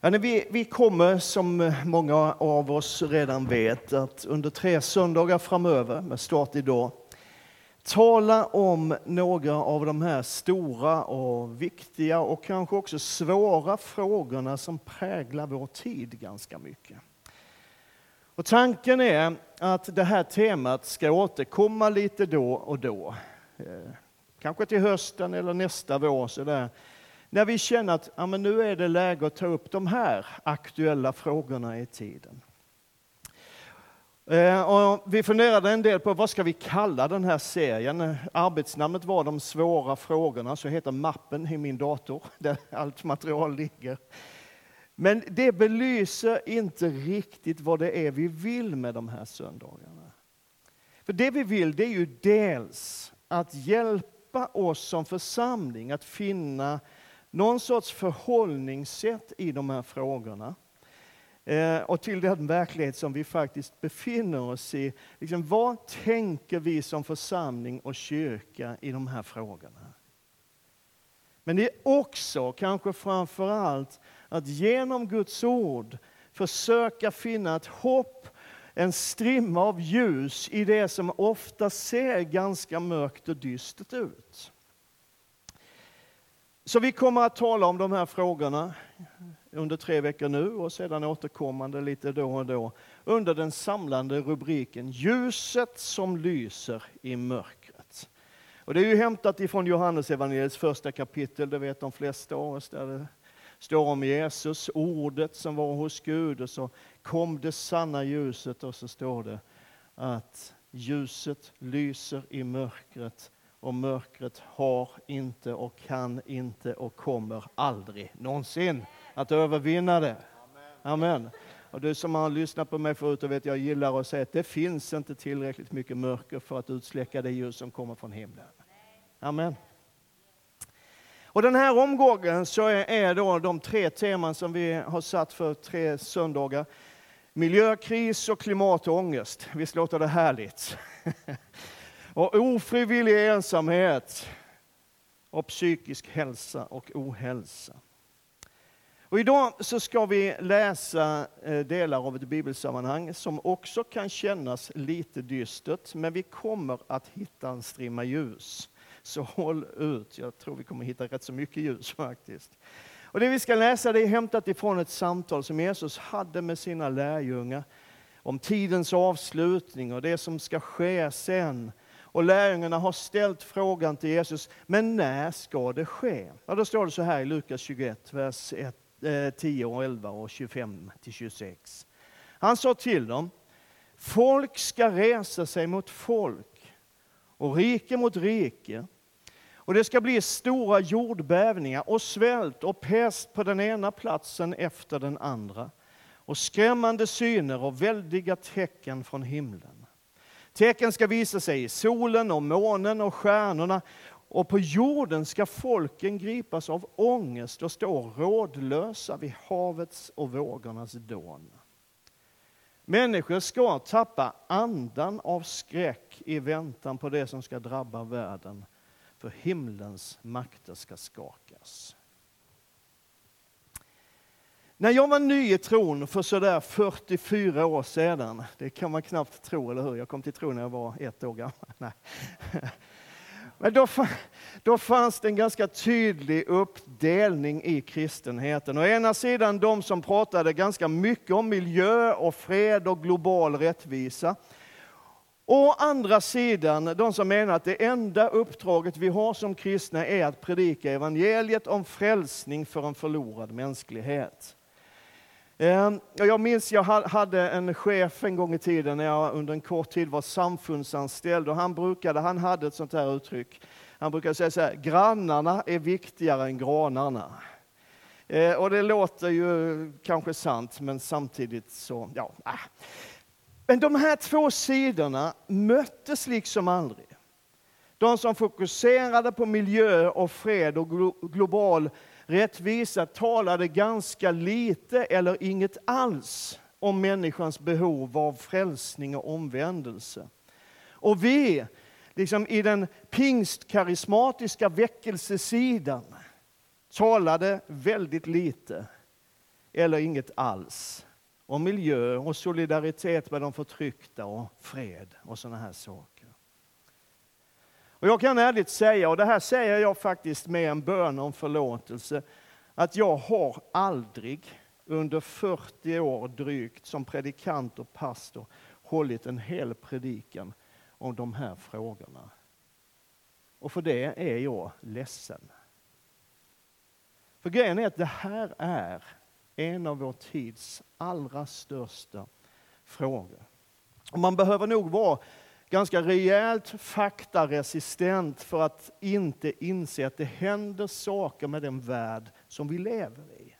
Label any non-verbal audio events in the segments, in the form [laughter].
Ja, vi, vi kommer, som många av oss redan vet, att under tre söndagar framöver, med start idag, tala om några av de här stora och viktiga och kanske också svåra frågorna som präglar vår tid ganska mycket. Och tanken är att det här temat ska återkomma lite då och då. Eh, kanske till hösten eller nästa vår. Sådär när vi känner att ja, men nu är det läge att ta upp de här aktuella frågorna i tiden. Eh, och vi funderade en del på vad ska vi kalla den här serien. Arbetsnamnet var De svåra frågorna, så heter mappen i min dator [laughs] där allt material ligger. Men det belyser inte riktigt vad det är vi vill med de här söndagarna. För det vi vill det är ju dels att hjälpa oss som församling att finna någon sorts förhållningssätt i de här frågorna. Eh, och till den verklighet som vi faktiskt befinner oss i. Liksom, vad tänker vi som församling och kyrka i de här frågorna? Men det är också, kanske framför allt, att genom Guds ord försöka finna ett hopp, en strimma av ljus i det som ofta ser ganska mörkt och dystert ut. Så vi kommer att tala om de här frågorna under tre veckor nu och sedan återkommande lite då och då under den samlande rubriken Ljuset som lyser i mörkret. Och det är ju hämtat ifrån Johannes evangeliets första kapitel, det vet de flesta av oss, där det står om Jesus, ordet som var hos Gud och så kom det sanna ljuset och så står det att ljuset lyser i mörkret och mörkret har inte och kan inte och kommer aldrig någonsin att övervinna det. Amen. Och du som har lyssnat på mig förut och vet jag gillar att säga att det finns inte tillräckligt mycket mörker för att utsläcka det ljus som kommer från himlen. Amen. Och den här omgången så är då de tre teman som vi har satt för tre söndagar. Miljökris och klimat och ångest. Visst låter det härligt? [laughs] och ofrivillig ensamhet och psykisk hälsa och ohälsa. Och idag så ska vi läsa eh, delar av ett bibelsammanhang som också kan kännas lite dystert, men vi kommer att hitta en strimma ljus. Så håll ut, jag tror vi kommer hitta rätt så mycket ljus faktiskt. Och det vi ska läsa det är hämtat ifrån ett samtal som Jesus hade med sina lärjungar om tidens avslutning och det som ska ske sen och lärjungarna har ställt frågan till Jesus, men när ska det ske? Ja, då står det så här i Lukas 21, vers 1, eh, 10 och 11 och 25 till 26. Han sa till dem, folk ska resa sig mot folk och rike mot rike. Och det ska bli stora jordbävningar och svält och pest på den ena platsen efter den andra och skrämmande syner och väldiga tecken från himlen. Tecken ska visa sig i solen och månen och stjärnorna och på jorden ska folken gripas av ångest och stå rådlösa vid havets och vågornas dån. Människor ska tappa andan av skräck i väntan på det som ska drabba världen, för himlens makter ska skakas. När jag var ny i tron för sådär 44 år sedan, det kan man knappt tro, eller hur? Jag kom till tro när jag var ett år gammal. [laughs] Nej. Men då, då fanns det en ganska tydlig uppdelning i kristenheten. Å ena sidan de som pratade ganska mycket om miljö och fred och global rättvisa. Å andra sidan de som menar att det enda uppdraget vi har som kristna är att predika evangeliet om frälsning för en förlorad mänsklighet. Ehm, jag minns jag hade en chef en gång i tiden när jag under en kort tid var samfundsanställd och han brukade, han hade ett sånt här uttryck. Han brukade säga så här, grannarna är viktigare än granarna. Ehm, och det låter ju kanske sant, men samtidigt så, ja. Ah. Men de här två sidorna möttes liksom aldrig. De som fokuserade på miljö och fred och global rättvisa talade ganska lite eller inget alls om människans behov av frälsning och omvändelse. Och vi, liksom i den pingstkarismatiska väckelsesidan, talade väldigt lite eller inget alls. Om miljö och solidaritet med de förtryckta och fred och sådana här saker. Och jag kan ärligt säga, och det här säger jag faktiskt med en bön om förlåtelse, att jag har aldrig under 40 år drygt som predikant och pastor hållit en hel predikan om de här frågorna. Och för det är jag ledsen. För grejen är att det här är en av vår tids allra största frågor. Och man behöver nog vara ganska rejält faktaresistent för att inte inse att det händer saker med den värld som vi lever i.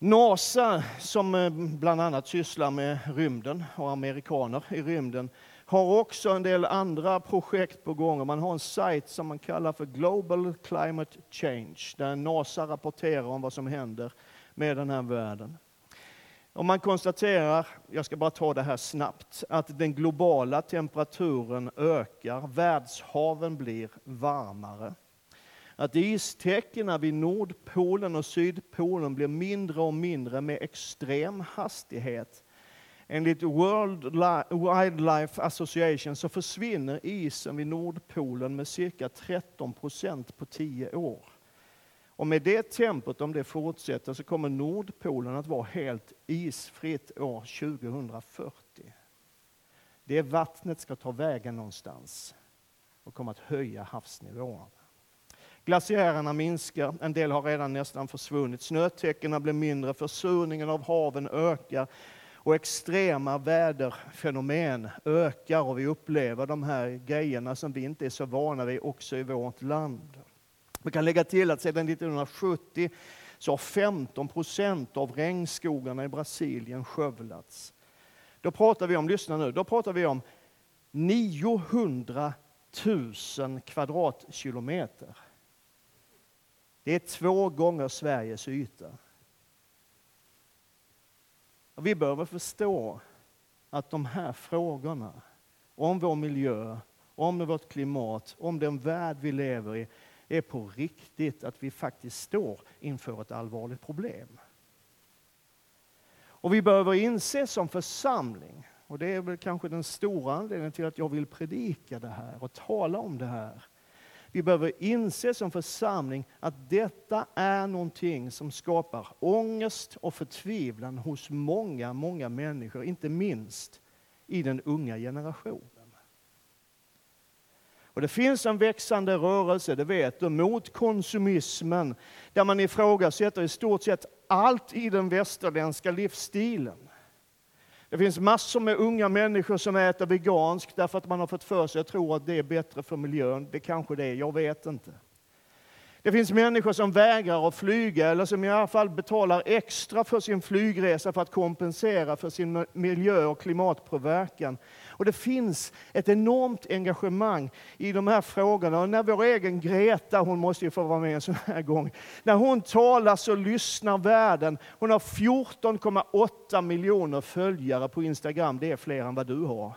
NASA, som eh, bland annat sysslar med rymden och amerikaner i rymden, har också en del andra projekt på gång. Man har en sajt som man kallar för Global Climate Change, där NASA rapporterar om vad som händer med den här världen. Om man konstaterar, jag ska bara ta det här snabbt, att den globala temperaturen ökar, världshaven blir varmare. Att istäckena vid Nordpolen och Sydpolen blir mindre och mindre med extrem hastighet. Enligt World Wildlife Association så försvinner isen vid Nordpolen med cirka 13 procent på tio år. Och med det tempot, om det fortsätter, så kommer Nordpolen att vara helt isfritt år 2040. Det vattnet ska ta vägen någonstans och kommer att höja havsnivån. Glaciärerna minskar, en del har redan nästan försvunnit. Snötäckena blir mindre, försurningen av haven ökar och extrema väderfenomen ökar och vi upplever de här grejerna som vi inte är så vana vid också i vårt land. Man kan lägga till att sedan 1970 så har 15 procent av regnskogarna i Brasilien skövlats. Då pratar vi om, lyssna nu, då pratar vi om 900 000 kvadratkilometer. Det är två gånger Sveriges yta. Och vi behöver förstå att de här frågorna om vår miljö, om vårt klimat, om den värld vi lever i, är på riktigt att vi faktiskt står inför ett allvarligt problem. Och vi behöver inse som församling, och det är väl kanske den stora anledningen till att jag vill predika det här och tala om det här. Vi behöver inse som församling att detta är någonting som skapar ångest och förtvivlan hos många, många människor, inte minst i den unga generationen. Och det finns en växande rörelse, det vet du, mot konsumismen, där man ifrågasätter i stort sett allt i den västerländska livsstilen. Det finns massor med unga människor som äter veganskt därför att man har fått för sig att tro att det är bättre för miljön. Det kanske det är, jag vet inte. Det finns människor som vägrar att flyga eller som i alla fall betalar extra för sin flygresa för att kompensera för sin miljö och klimatpåverkan. Och det finns ett enormt engagemang i de här frågorna. Och när vår egen Greta, hon måste ju få vara med en sån här gång, när hon talar så lyssnar världen. Hon har 14,8 miljoner följare på Instagram, det är fler än vad du har.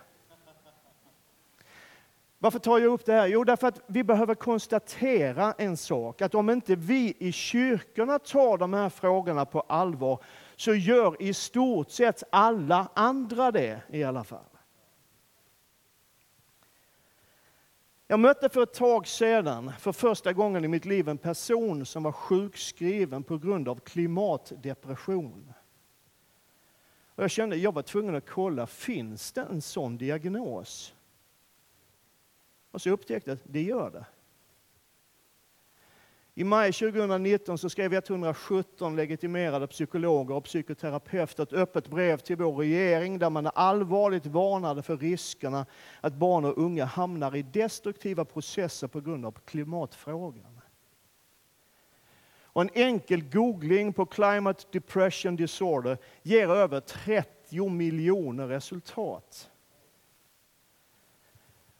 Varför tar jag upp det här? Jo, därför att vi behöver konstatera en sak, att om inte vi i kyrkorna tar de här frågorna på allvar, så gör i stort sett alla andra det i alla fall. Jag mötte för ett tag sedan, för första gången i mitt liv, en person som var sjukskriven på grund av klimatdepression. Och jag kände jag var tvungen att kolla, finns det en sån diagnos? Och så upptäckte jag att det gör det. I maj 2019 så skrev 117 legitimerade psykologer och psykoterapeuter ett öppet brev till vår regering där man allvarligt varnade för riskerna att barn och unga hamnar i destruktiva processer på grund av klimatfrågan. Och en enkel googling på Climate Depression Disorder ger över 30 miljoner resultat.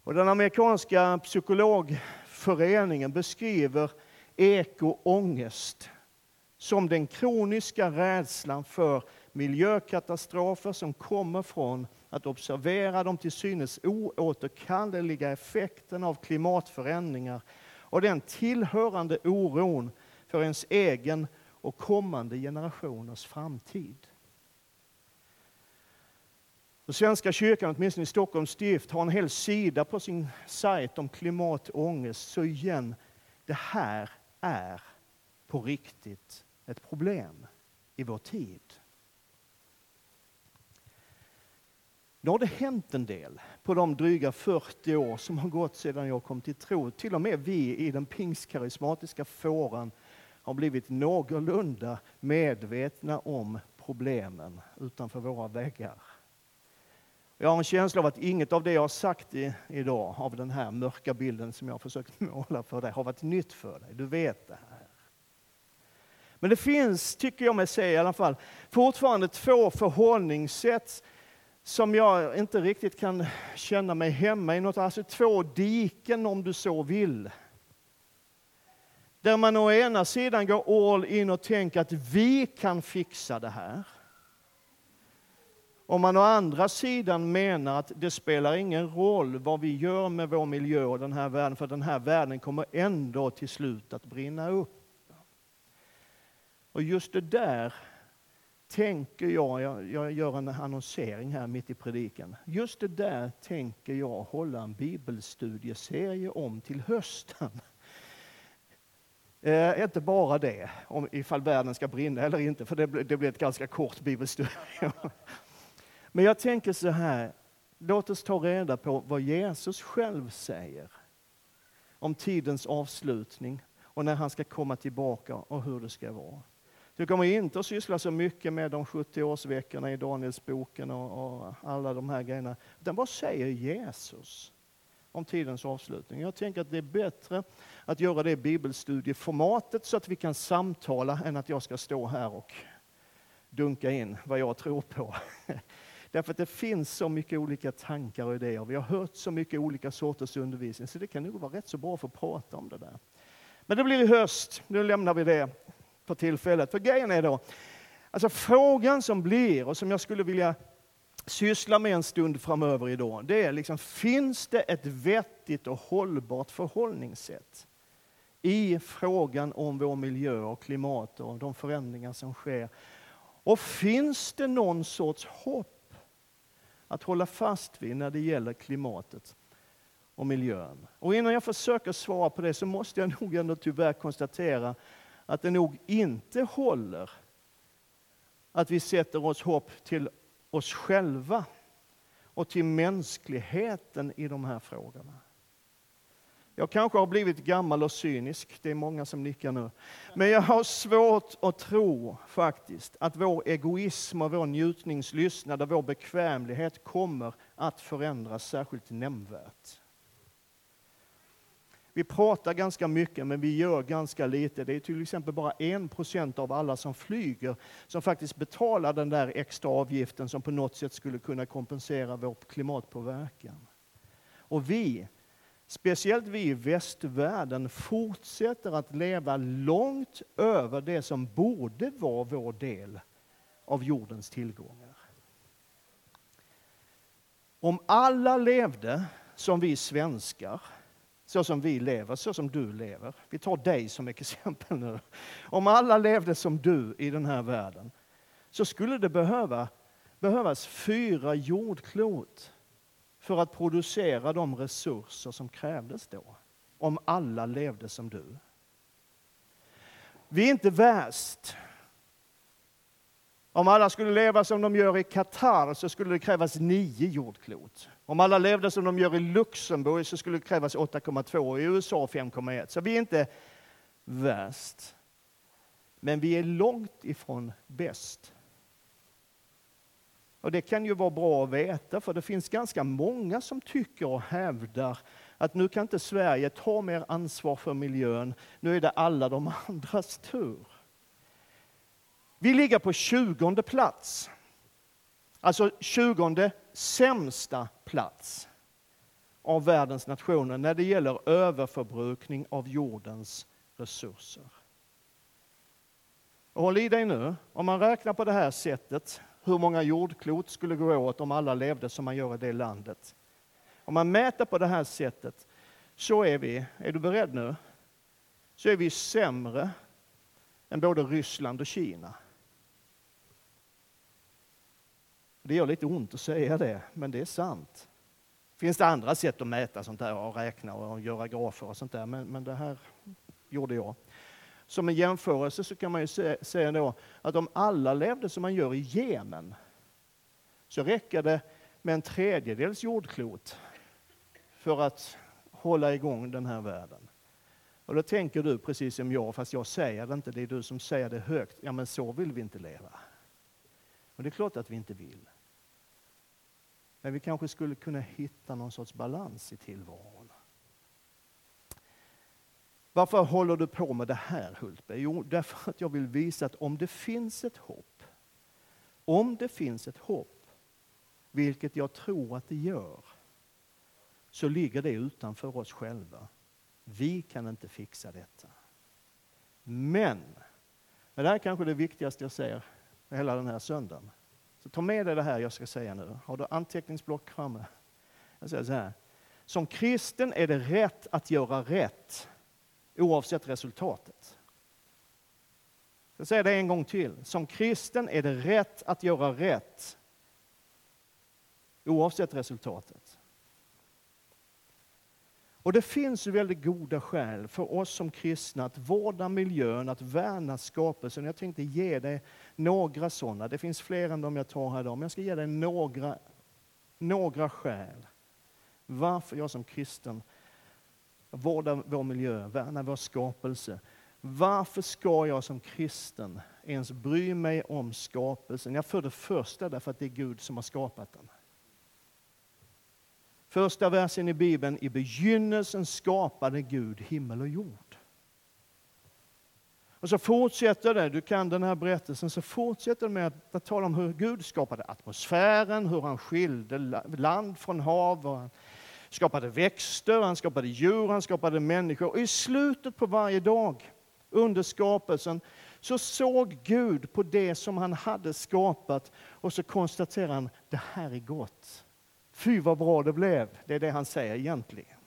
Och den amerikanska psykologföreningen beskriver ekoångest som den kroniska rädslan för miljökatastrofer som kommer från att observera de till synes oåterkalleliga effekterna av klimatförändringar och den tillhörande oron för ens egen och kommande generationers framtid. Den Svenska kyrkan, åtminstone i Stockholms stift, har en hel sida på sin sajt om klimatångest. Så igen, det här är på riktigt ett problem i vår tid. Nu har det hänt en del på de dryga 40 år som har gått sedan jag kom till tro. Till och med vi i den pingstkarismatiska fåran har blivit någorlunda medvetna om problemen utanför våra väggar. Jag har en känsla av att inget av det jag har sagt i, idag, av den här mörka bilden som jag har försökt [laughs] måla för dig, har varit nytt för dig. Du vet det här. Men det finns, tycker jag mig se i alla fall, fortfarande två förhållningssätt som jag inte riktigt kan känna mig hemma i. Något, alltså två diken om du så vill. Där man å ena sidan går all in och tänker att vi kan fixa det här. Om man å andra sidan menar att det spelar ingen roll vad vi gör med vår miljö och den här världen, för den här världen kommer ändå till slut att brinna upp. Och just det där tänker jag, jag, jag gör en annonsering här mitt i predikan. Just det där tänker jag hålla en bibelstudieserie om till hösten. [laughs] Eh, inte bara det, om ifall världen ska brinna eller inte, för det, det blir ett ganska kort bibelstudium. [laughs] Men jag tänker så här, låt oss ta reda på vad Jesus själv säger om tidens avslutning och när han ska komma tillbaka och hur det ska vara. Du kommer inte att syssla så mycket med de 70 årsveckorna i Danielsboken och, och alla de här grejerna. Utan vad säger Jesus om tidens avslutning? Jag tänker att det är bättre att göra det i bibelstudieformatet så att vi kan samtala än att jag ska stå här och dunka in vad jag tror på. [laughs] Därför att det finns så mycket olika tankar och idéer. Vi har hört så mycket olika sorters undervisning, så det kan nog vara rätt så bra att få prata om det där. Men det blir i höst, nu lämnar vi det för tillfället. För grejen är då, alltså frågan som blir och som jag skulle vilja syssla med en stund framöver idag, det är liksom, finns det ett vettigt och hållbart förhållningssätt i frågan om vår miljö och klimat och de förändringar som sker? Och finns det någon sorts hopp att hålla fast vid när det gäller klimatet och miljön. Och innan jag försöker svara på det så måste jag [laughs] nog ändå tyvärr konstatera att det nog inte håller att vi sätter oss hopp till oss själva och till mänskligheten i de här frågorna. Jag kanske har blivit gammal och cynisk, det är många som nickar nu. Men jag har svårt att tro faktiskt att vår egoism och vår njutningslystnad och vår bekvämlighet kommer att förändras särskilt nämnvärt. Vi pratar ganska mycket men vi gör ganska lite. Det är till exempel bara en procent av alla som flyger som faktiskt betalar den där extra avgiften som på något sätt skulle kunna kompensera vår klimatpåverkan. Och vi speciellt vi i västvärlden, fortsätter att leva långt över det som borde vara vår del av jordens tillgångar. Om alla levde som vi svenskar, så som vi lever, så som du lever. Vi tar dig som exempel nu. Om alla levde som du i den här världen, så skulle det behöva, behövas fyra jordklot för att producera de resurser som krävdes då. Om alla levde som du. Vi är inte värst. Om alla skulle leva som de gör i Qatar så skulle det krävas nio jordklot. Om alla levde som de gör i Luxemburg så skulle det krävas 8,2 och i USA 5,1. Så vi är inte värst. Men vi är långt ifrån bäst. Och det kan ju vara bra att veta, för det finns ganska många som tycker och hävdar att nu kan inte Sverige ta mer ansvar för miljön, nu är det alla de [laughs] andras tur. Vi ligger på 20 plats. Alltså 20 sämsta plats av världens nationer när det gäller överförbrukning av jordens resurser. Och håll i dig nu, om man räknar på det här sättet hur många jordklot skulle gå åt om alla levde som man gör i det landet. Om man mäter på det här sättet så är vi, är du beredd nu? Så är vi sämre än både Ryssland och Kina. Det gör lite ont att säga det, men det är sant. Finns det andra sätt att mäta sånt där och räkna och göra grafer och sånt där, men, men det här gjorde jag. Som en jämförelse så kan man ju säga då att om alla levde som man gör i Jemen så räcker det med en tredjedels jordklot för att hålla igång den här världen. Och då tänker du precis som jag, fast jag säger det inte, det är du som säger det högt. Ja, men så vill vi inte leva. Och det är klart att vi inte vill. Men vi kanske skulle kunna hitta någon sorts balans i tillvaron. Varför håller du på med det här Hultberg? Jo, därför att jag vill visa att om det finns ett hopp, om det finns ett hopp, vilket jag tror att det gör, så ligger det utanför oss själva. Vi kan inte fixa detta. Men, det här är kanske det viktigaste jag säger hela den här söndagen. Så ta med dig det här jag ska säga nu. Har du anteckningsblock framme? Jag säger så här. Som kristen är det rätt att göra rätt oavsett resultatet. Jag säger det en gång till. Som kristen är det rätt att göra rätt oavsett resultatet. Och det finns väldigt goda skäl för oss som kristna att vårda miljön, att värna skapelsen. Jag tänkte ge dig några sådana. Det finns fler än de jag tar här idag, men jag ska ge dig några, några skäl varför jag som kristen vårda vår miljö, värna vår skapelse. Varför ska jag som kristen ens bry mig om skapelsen? Jag för det första därför att det är Gud som har skapat den. Första versen i Bibeln, i begynnelsen skapade Gud himmel och jord. Och så fortsätter det, du kan den här berättelsen, så fortsätter det med att, att tala om hur Gud skapade atmosfären, hur han skilde land från hav, och skapade växter, han skapade djur, han skapade människor. Och i slutet på varje dag under skapelsen så såg Gud på det som han hade skapat och så konstaterade han, det här är gott. Fy vad bra det blev. Det är det han säger egentligen.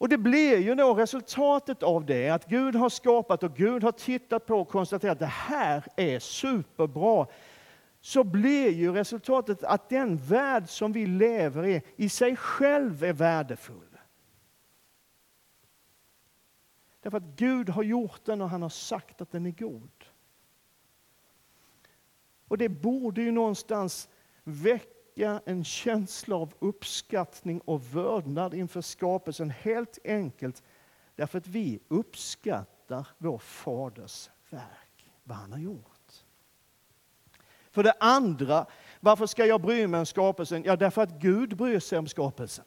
Och det blir ju då resultatet av det, att Gud har skapat och Gud har tittat på och konstaterat att det här är superbra. Så blir ju resultatet att den värld som vi lever i, i sig själv är värdefull. Därför att Gud har gjort den och han har sagt att den är god. Och det borde ju någonstans väcka en känsla av uppskattning och vördnad inför skapelsen. Helt enkelt därför att vi uppskattar vår faders verk, vad han har gjort. För det andra, varför ska jag bry mig om skapelsen? Ja, därför att Gud bryr sig om skapelsen.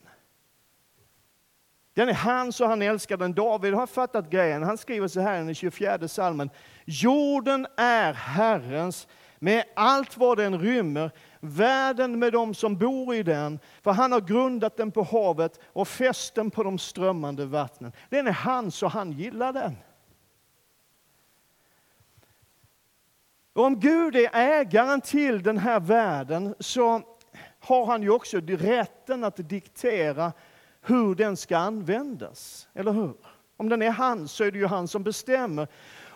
Den är hans och han älskar den. David har fattat grejen. Han skriver så här i den 24 salmen. Jorden är Herrens med allt vad den rymmer, världen med dem som bor i den. För han har grundat den på havet och fäst den på de strömmande vattnen. Den är hans och han gillar den. Om Gud är ägaren till den här världen så har han ju också rätten att diktera hur den ska användas. Eller hur? Om den är hans så är det ju han som bestämmer.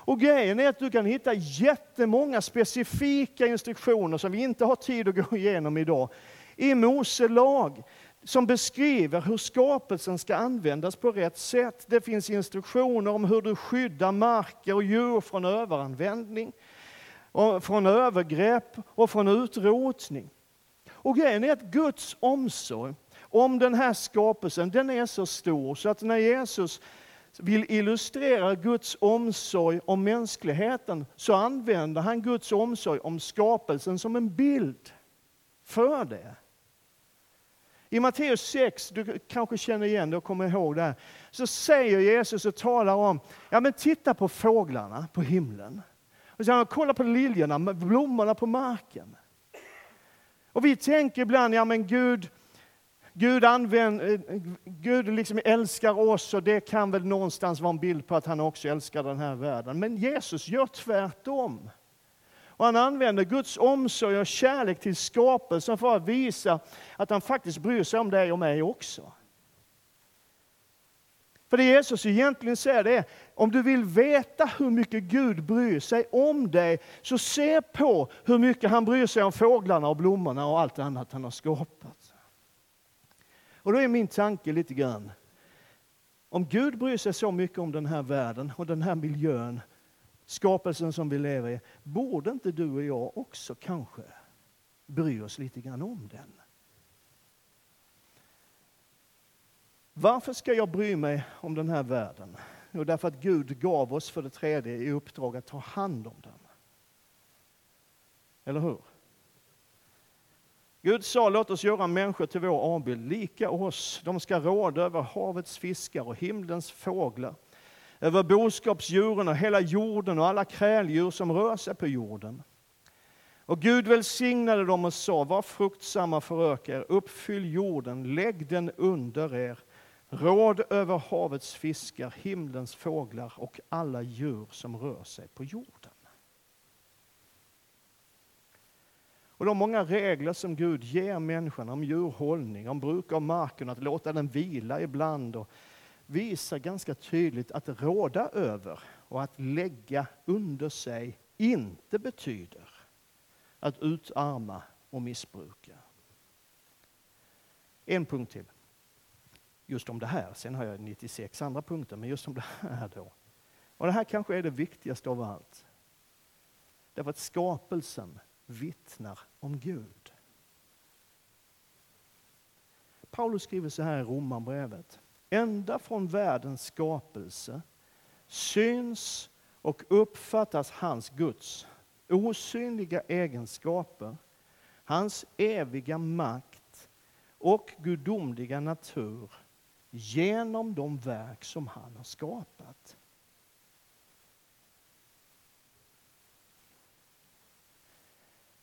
Och grejen är att du kan hitta jättemånga specifika instruktioner som vi inte har tid att gå igenom idag i Mose lag som beskriver hur skapelsen ska användas på rätt sätt. Det finns instruktioner om hur du skyddar marker och djur från överanvändning, från övergrepp och från utrotning. Och grejen är att Guds omsorg om den här skapelsen, den är så stor så att när Jesus vill illustrera Guds omsorg om mänskligheten så använder han Guds omsorg om skapelsen som en bild för det. I Matteus 6, du kanske känner igen det och kommer ihåg det, så säger Jesus och talar om, ja men titta på fåglarna på himlen. Och så kolla på liljorna, blommorna på marken. Och vi tänker ibland, ja men Gud, Gud, använd, eh, Gud liksom älskar oss och det kan väl någonstans vara en bild på att han också älskar den här världen. Men Jesus gör tvärtom. Och han använder Guds omsorg och kärlek till skapelsen för att visa att han faktiskt bryr sig om dig och mig också. För det Jesus egentligen säger det är, om du vill veta hur mycket Gud bryr sig om dig, så se på hur mycket han bryr sig om fåglarna och blommorna och allt annat han har skapat. Och då är min tanke lite grann, om Gud bryr sig så mycket om den här världen och den här miljön, skapelsen som vi lever i, borde inte du och jag också kanske bry oss lite grann om den? Varför ska jag bry mig om den här världen? Jo, därför att Gud gav oss för det tredje i uppdrag att ta hand om den. Eller hur? Gud sa, låt oss göra människor till vår avbild, lika oss. De ska råda över havets fiskar och himlens fåglar, över boskapsdjuren och hela jorden och alla kräldjur som rör sig på jorden. Och Gud välsignade dem och sa, var fruktsamma föröka er, uppfyll jorden, lägg den under er råd över havets fiskar, himlens fåglar och alla djur som rör sig på jorden. Och de många regler som Gud ger människan om djurhållning, om bruk av marken, att låta den vila ibland och visar ganska tydligt att råda över och att lägga under sig inte betyder att utarma och missbruka. En punkt till just om det här. Sen har jag 96 andra punkter, men just om det här då. Och det här kanske är det viktigaste av allt. Därför att skapelsen vittnar om Gud. Paulus skriver så här i Romarbrevet. Ända från världens skapelse syns och uppfattas hans Guds osynliga egenskaper, hans eviga makt och gudomliga natur genom de verk som han har skapat.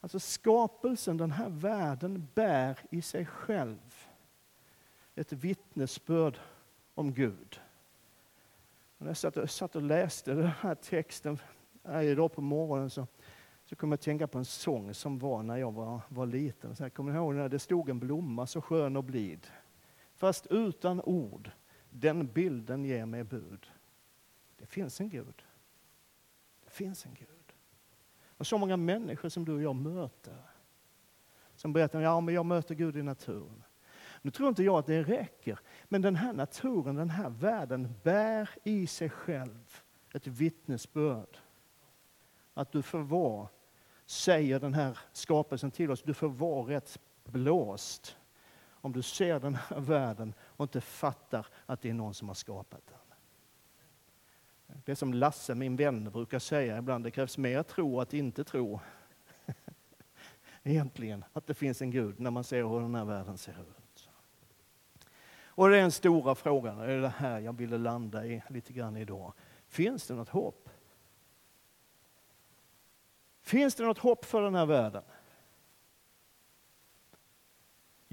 Alltså skapelsen, den här världen, bär i sig själv ett vittnesbörd om Gud. När jag satt, satt och läste den här texten idag på morgonen så, så kom jag att tänka på en sång som var när jag var, var liten. Så här, kommer ihåg när det stod en blomma så skön och blid fast utan ord. Den bilden ger mig bud. Det finns en Gud. Det finns en Gud. Och så många människor som du och jag möter. Som berättar, ja men jag möter Gud i naturen. Nu tror inte jag att det räcker, men den här naturen, den här världen bär i sig själv ett vittnesbörd. Att du får vara, säger den här skapelsen till oss, du får vara rätt blåst om du ser den här [laughs] världen och inte fattar att det är någon som har skapat den. Det är som Lasse, min vän, brukar säga ibland, det krävs mer tro att inte tro. [laughs] Egentligen, att det finns en Gud när man ser hur den här världen ser ut. Och det är den stora frågan, det är det här jag ville landa i lite grann idag. Finns det något hopp? Finns det något hopp för den här världen?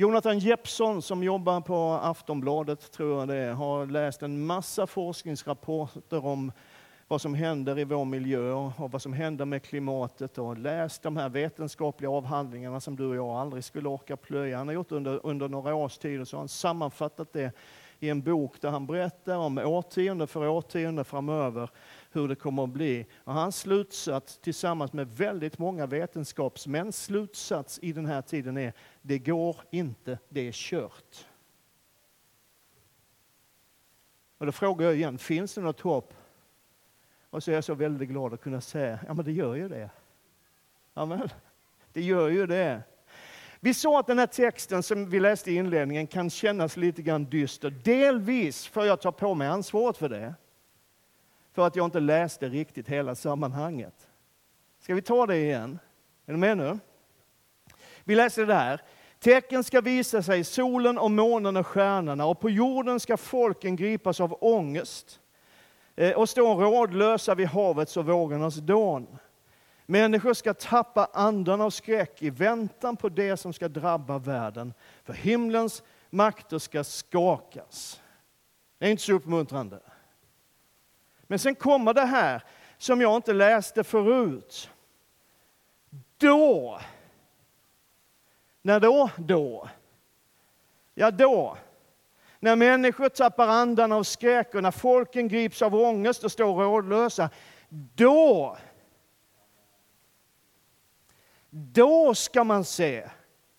Jonathan Jeppsson som jobbar på Aftonbladet, tror jag det är, har läst en massa forskningsrapporter om vad som händer i vår miljö och vad som händer med klimatet och läst de här vetenskapliga avhandlingarna som du och jag aldrig skulle orka plöja. Han har gjort under, under några års tid och så har han sammanfattat det i en bok där han berättar om årtionde för årtionde framöver hur det kommer att bli. Och hans slutsats tillsammans med väldigt många vetenskapsmäns slutsats i den här tiden är det går inte, det är kört. Och då frågar jag igen, finns det något hopp? Och så är jag så väldigt glad att kunna säga, ja men det gör ju det. Amen. [laughs] Det gör ju det. Vi sa att den här texten som vi läste i inledningen kan kännas lite grann dyster. Delvis får jag ta på mig ansvaret för det. För att jag inte läste riktigt hela sammanhanget. Ska vi ta det igen? Är ni med nu? Vi läser det här. Tecken ska visa sig solen och månen och stjärnorna och på jorden ska folken gripas av ångest eh, och stå rådlösa vid havets och vågornas dån. Människor ska tappa andan av skräck i väntan på det som ska drabba världen, för himlens makter ska skakas. Det är inte så uppmuntrande. Men sen kommer det här som jag inte läste förut. Då, när då då? Ja, då, När människor tappar andan av skräck och när folken grips av ångest och står rådlösa, då, då ska man se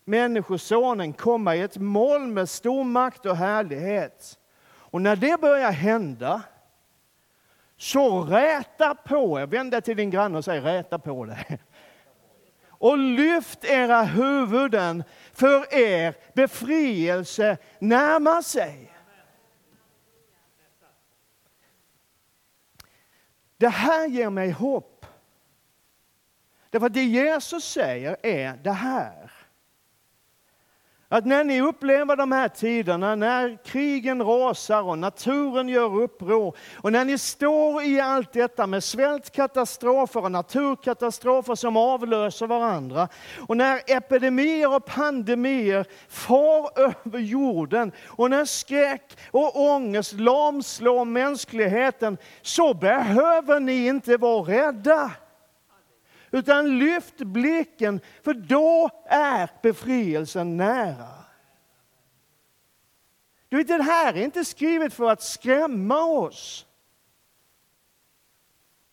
Människosonen komma i ett moln med stor makt och härlighet. Och när det börjar hända, så räta på er. Vänd dig till din granne och säg räta på dig. Och lyft era huvuden, för er befrielse närmar sig. Det här ger mig hopp. Därför att det Jesus säger är det här. Att när ni upplever de här tiderna, när krigen rasar och naturen gör uppror och när ni står i allt detta med svältkatastrofer och naturkatastrofer som avlöser varandra och när epidemier och pandemier far över jorden och när skräck och ångest lamslår mänskligheten så behöver ni inte vara rädda. Utan lyft blicken, för då är befrielsen nära. Du vet, det här är inte skrivet för att skrämma oss.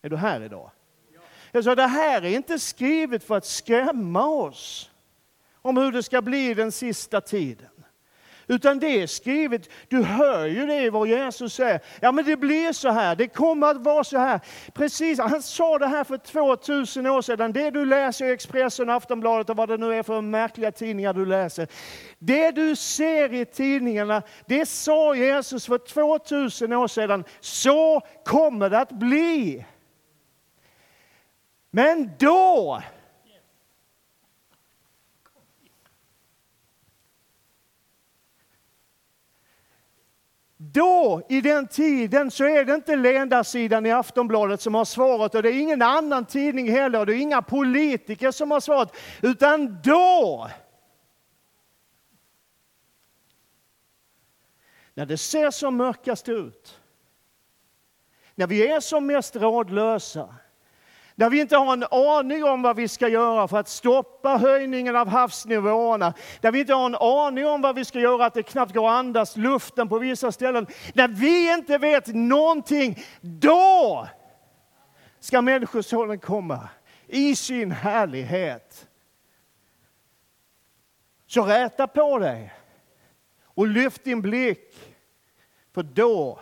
Är du här idag? Jag sa, det här är inte skrivet för att skrämma oss om hur det ska bli den sista tiden. Utan det är skrivet, du hör ju det vad Jesus säger. Ja men det blir så här, det kommer att vara så här. Precis, han sa det här för 2000 år sedan. Det du läser i Expressen, Aftonbladet och vad det nu är för märkliga tidningar du läser. Det du ser i tidningarna, det sa Jesus för 2000 år sedan. Så kommer det att bli. Men då Då, i den tiden, så är det inte ledarsidan i Aftonbladet som har svaret och det är ingen annan tidning heller och det är inga politiker som har svaret. Utan då, när det ser som mörkast ut, när vi är som mest rådlösa, där vi inte har en aning om vad vi ska göra för att stoppa höjningen av havsnivåerna. Där vi inte har en aning om vad vi ska göra, att det knappt går att andas luften på vissa ställen. När vi inte vet någonting, då ska Människosonen komma i sin härlighet. Så räta på dig och lyft din blick, för då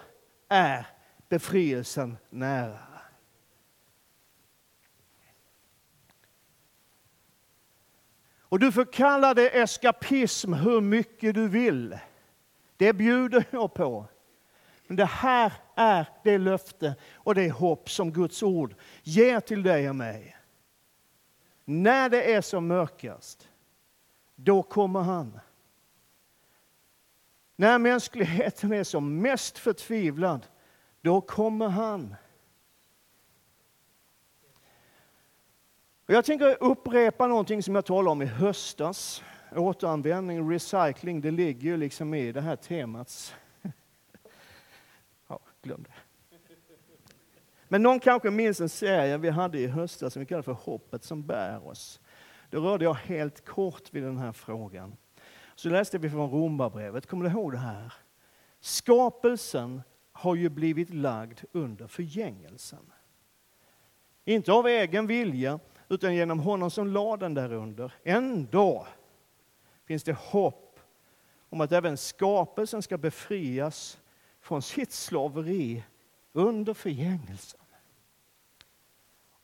är befrielsen nära. Och du får kalla det eskapism hur mycket du vill. Det bjuder jag på. Men det här är det löfte och det hopp som Guds ord ger till dig och mig. När det är som mörkast, då kommer han. När mänskligheten är som mest förtvivlad, då kommer han. Och jag tänker upprepa någonting som jag talade om i höstas. Återanvändning, recycling, det ligger ju liksom i det här temats... [laughs] Ja, glöm det. Men någon kanske minns en serie vi hade i höstas som vi kallade för Hoppet som bär oss. Då rörde jag helt kort vid den här frågan. Så läste vi från Romarbrevet, kommer du ihåg det här? Skapelsen har ju blivit lagd under förgängelsen. Inte av egen vilja, utan genom honom som lade den där under. Ändå finns det hopp om att även skapelsen ska befrias från sitt slaveri under förgängelsen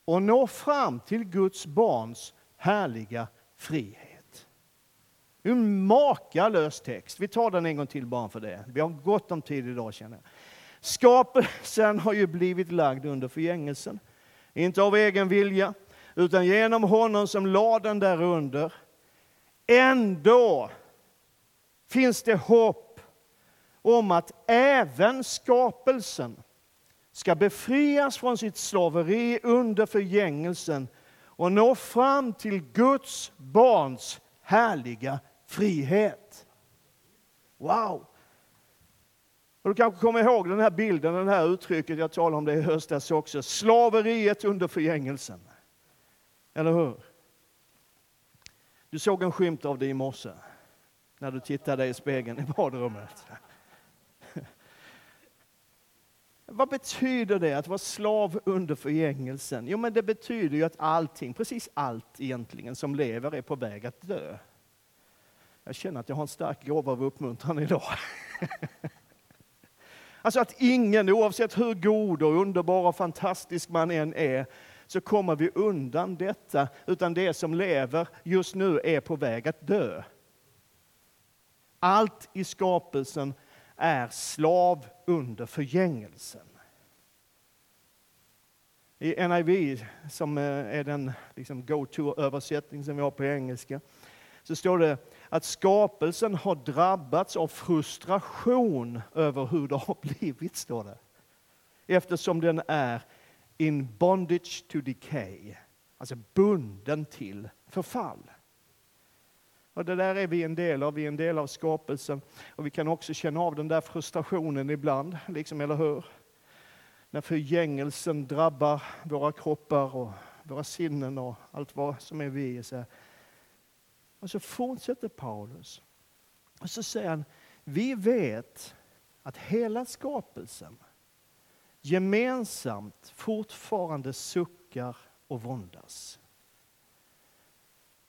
och nå fram till Guds barns härliga frihet. En makalös text. Vi tar den en gång till bara för det. Vi har gott om tid idag känner jag. Skapelsen har ju blivit lagd under förgängelsen. Inte av egen vilja, utan genom honom som lade den där under. Ändå finns det hopp om att även skapelsen ska befrias från sitt slaveri under förgängelsen och nå fram till Guds barns härliga frihet. Wow! Och du kanske kommer ihåg den här bilden, det här uttrycket, jag talade om det i höstas också, slaveriet under förgängelsen. Eller hur? Du såg en skymt av det i morse när du tittade i spegeln i badrummet. [laughs] Vad betyder det att vara slav under förgängelsen? Jo, men det betyder ju att allting, precis allt egentligen, som lever är på väg att dö. Jag känner att jag har en stark gåva av uppmuntran idag. [laughs] alltså att ingen, oavsett hur god och underbar och fantastisk man än är, så kommer vi undan detta, utan det som lever just nu är på väg att dö. Allt i skapelsen är slav under förgängelsen. I NIV, som eh, är den liksom go-to-översättning som vi har på engelska, så står det att skapelsen har drabbats av frustration över hur det har [laughs] blivit, står det. Eftersom den är in bondage to decay, alltså bunden till förfall. Och det där är vi en del av, vi är en del av skapelsen. Och vi kan också känna av den där frustrationen ibland, liksom, eller hur? När förgängelsen drabbar våra kroppar och våra sinnen och allt vad som är vi. Så och så fortsätter Paulus. Och så säger han, vi vet att hela skapelsen gemensamt fortfarande suckar och våndas.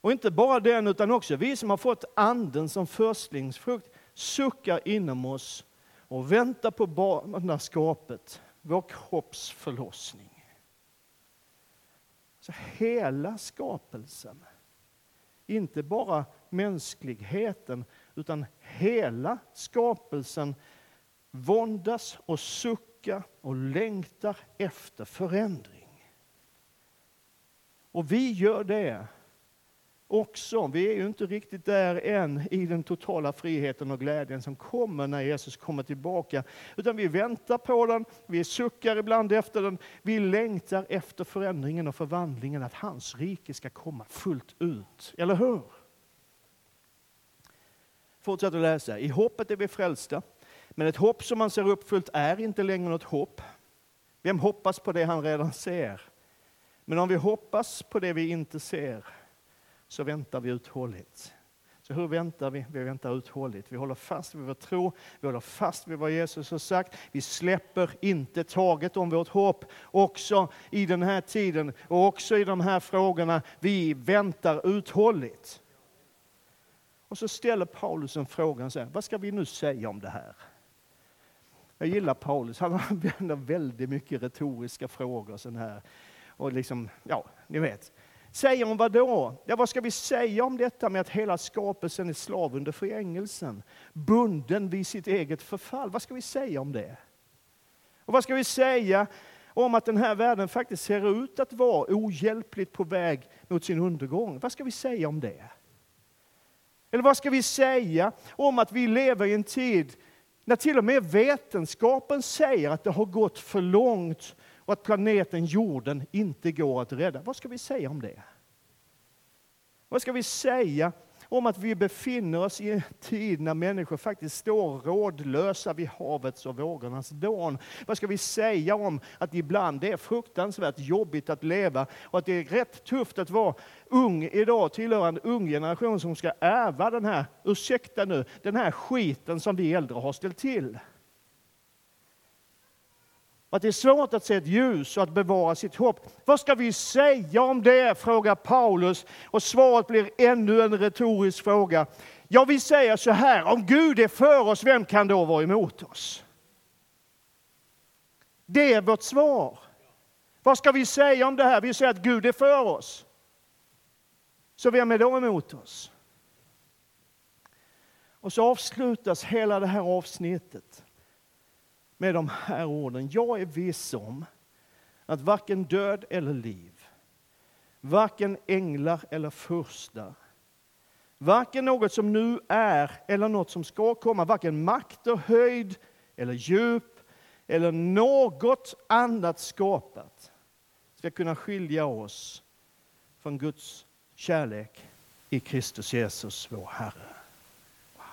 Och inte bara den, utan också vi som har fått anden som förstlingsfrukt suckar inom oss och väntar på barnaskapet, vår kropps förlossning. Så hela skapelsen, inte bara mänskligheten, utan hela skapelsen våndas och suckar och längtar efter förändring. Och vi gör det också. Vi är ju inte riktigt där än i den totala friheten och glädjen som kommer när Jesus kommer tillbaka. Utan vi väntar på den, vi suckar ibland efter den, vi längtar efter förändringen och förvandlingen, att hans rike ska komma fullt ut. Eller hur? Fortsätt att läsa. I hoppet är vi frälsta, men ett hopp som man ser uppfyllt är inte längre något hopp. Vem hoppas på det han redan ser? Men om vi hoppas på det vi inte ser, så väntar vi uthålligt. Så hur väntar vi? Vi väntar uthålligt. Vi håller fast vid vår tro, vi håller fast vid vad Jesus har sagt. Vi släpper inte taget om vårt hopp, också i den här tiden och också i de här frågorna. Vi väntar uthålligt. Och så ställer Paulus en fråga, så här, vad ska vi nu säga om det här? Jag gillar Paulus, han [laughs] använder väldigt mycket retoriska frågor. Sån här. Och liksom, ja, ni vet. Säger om vad då? Ja, vad ska vi säga om detta med att hela skapelsen är slav under förgängelsen? Bunden vid sitt eget förfall. Vad ska vi säga om det? Och vad ska vi säga om att den här världen faktiskt ser ut att vara ohjälpligt på väg mot sin undergång? Vad ska vi säga om det? Eller vad ska vi säga om att vi lever i en tid när till och med vetenskapen säger att det har gått för långt och att planeten jorden inte går att rädda. Vad ska vi säga om det? Vad ska vi säga om att vi befinner oss i en tid när människor faktiskt står rådlösa vid havets och vågornas dån. Vad ska vi säga om att ibland det är fruktansvärt jobbigt att leva och att det är rätt tufft att vara ung idag, tillhöra en ung generation som ska ärva den här, ursäkta nu, den här skiten som vi äldre har ställt till. Att det är svårt att se ett ljus och att bevara sitt hopp. Vad ska vi säga om det? frågar Paulus. Och svaret blir ännu en retorisk fråga. Ja, vi säger så här, om Gud är för oss, vem kan då vara emot oss? Det är vårt svar. Vad ska vi säga om det här? Vi säger att Gud är för oss. Så vem är då emot oss? Och så avslutas hela det här avsnittet med de här orden. Jag är viss om att varken död eller liv, varken änglar eller furstar, varken något som nu är eller något som ska komma, varken makt och höjd eller djup eller något annat skapat ska kunna skilja oss från Guds kärlek i Kristus Jesus, vår Herre. Wow.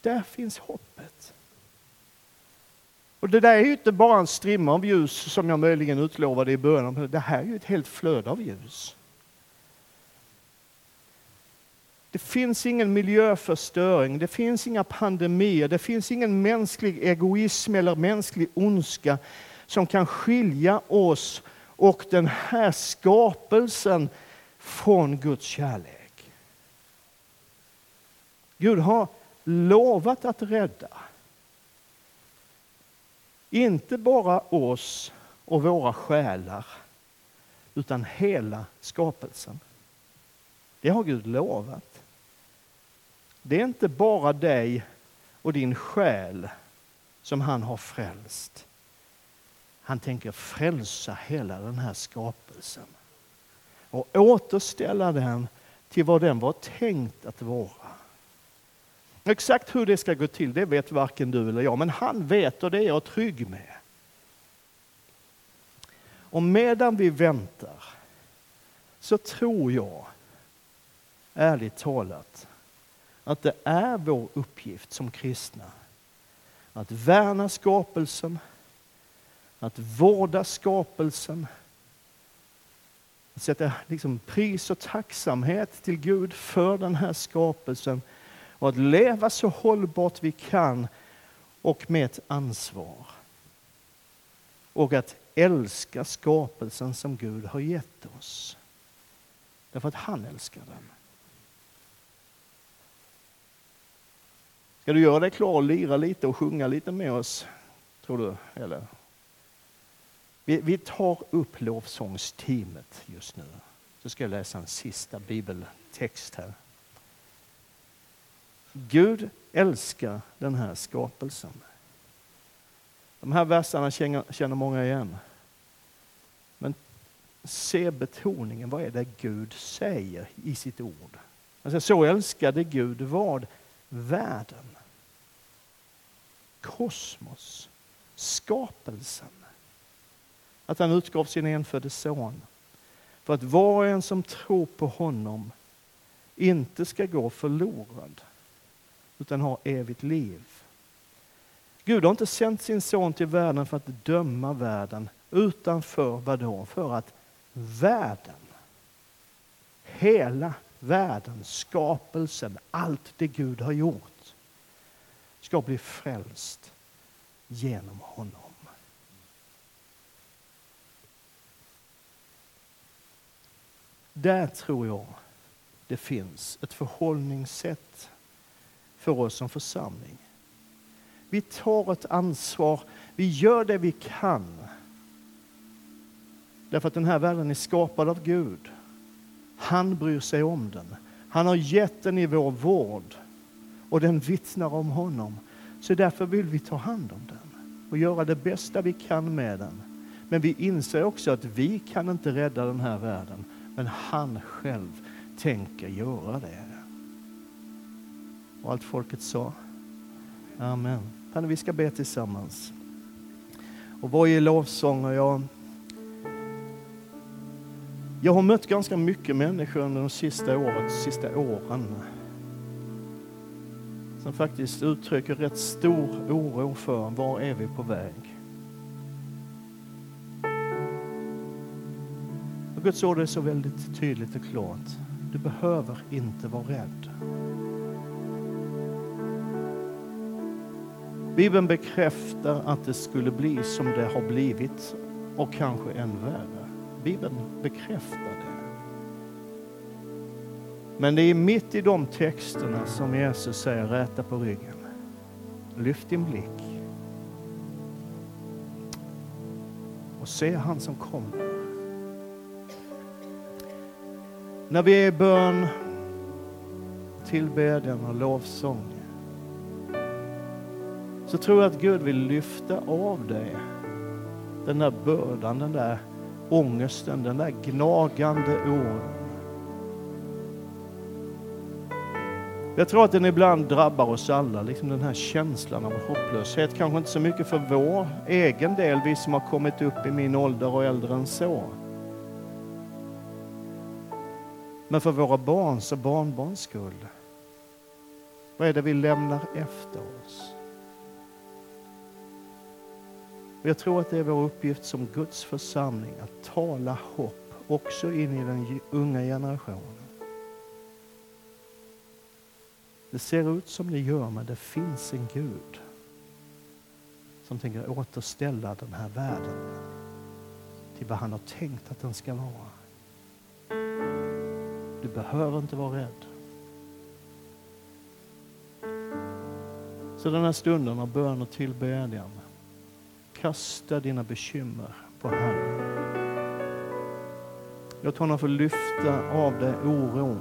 Där finns hoppet. Och det där är ju inte bara en strimma av ljus som jag möjligen utlovade i början. Det här är ju ett helt flöde av ljus. Det finns ingen miljöförstöring, det finns inga pandemier, det finns ingen mänsklig egoism eller mänsklig ondska som kan skilja oss och den här skapelsen från Guds kärlek. Gud har lovat att rädda. Inte bara oss och våra själar, utan hela skapelsen. Det har Gud lovat. Det är inte bara dig och din själ som han har frälst. Han tänker frälsa hela den här skapelsen och återställa den till vad den var tänkt att vara. Exakt hur det ska gå till, det vet varken du eller jag, men han vet och det är jag trygg med. Och medan vi väntar så tror jag, ärligt talat, att det är vår uppgift som kristna att värna skapelsen, att vårda skapelsen, att sätta liksom pris och tacksamhet till Gud för den här skapelsen och att leva så hållbart vi kan och med ett ansvar. Och att älska skapelsen som Gud har gett oss. Därför att han älskar den. Ska du göra dig klar och lira lite och sjunga lite med oss? Tror du? Eller? Vi, vi tar upp lovsångsteamet just nu. Så ska jag läsa en sista bibeltext här. Gud älskar den här skapelsen. De här verserna känner många igen. Men se betoningen, vad är det Gud säger i sitt ord? Alltså, så älskade Gud vad? Världen. Kosmos. Skapelsen. Att han utgav sin enfödde son. För att var och en som tror på honom inte ska gå förlorad utan har evigt liv. Gud har inte sänt sin son till världen för att döma världen, utan för vad då? För att världen, hela världen, skapelsen, allt det Gud har gjort, ska bli frälst genom honom. Där tror jag det finns ett förhållningssätt för oss som församling. Vi tar ett ansvar, vi gör det vi kan. Därför att den här världen är skapad av Gud. Han bryr sig om den. Han har gett den i vår vård och den vittnar om honom. Så därför vill vi ta hand om den och göra det bästa vi kan med den. Men vi inser också att vi kan inte rädda den här världen, men han själv tänker göra det. Och allt folket sa Amen. Fanny, vi ska be tillsammans. Och varje lovsång och jag jag har mött ganska mycket människor under de sista, året, sista åren som faktiskt uttrycker rätt stor oro för var är vi på väg. Och Guds ord är så väldigt tydligt och klart. Du behöver inte vara rädd. Bibeln bekräftar att det skulle bli som det har blivit och kanske än värre. Bibeln bekräftar det. Men det är mitt i de texterna som Jesus säger räta på ryggen. Lyft din blick och se han som kommer. När vi är i bön, tillbedjan och lovsång så tror jag att Gud vill lyfta av dig den där bördan, den där ångesten, den där gnagande oron. Jag tror att den ibland drabbar oss alla, liksom den här känslan av hopplöshet. Kanske inte så mycket för vår egen del, vi som har kommit upp i min ålder och äldre än så. Men för våra barns och barnbarns skull. Vad är det vi lämnar efter oss? Och jag tror att det är vår uppgift som Guds församling att tala hopp också in i den unga generationen. Det ser ut som det gör, men det finns en Gud som tänker återställa den här världen till vad han har tänkt att den ska vara. Du behöver inte vara rädd. Så den här stunden av bön och tillbedjan, kasta dina bekymmer på Herren. Låt honom få lyfta av dig oron.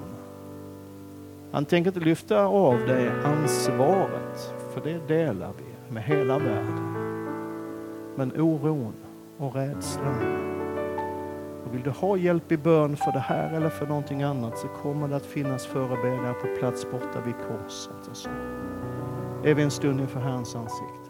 Han tänker inte lyfta av dig ansvaret, för det delar vi med hela världen. Men oron och rädslan. Och vill du ha hjälp i bön för det här eller för någonting annat så kommer det att finnas förebedjare på plats borta vid korset. Och så är vi en stund inför Herrens ansikte.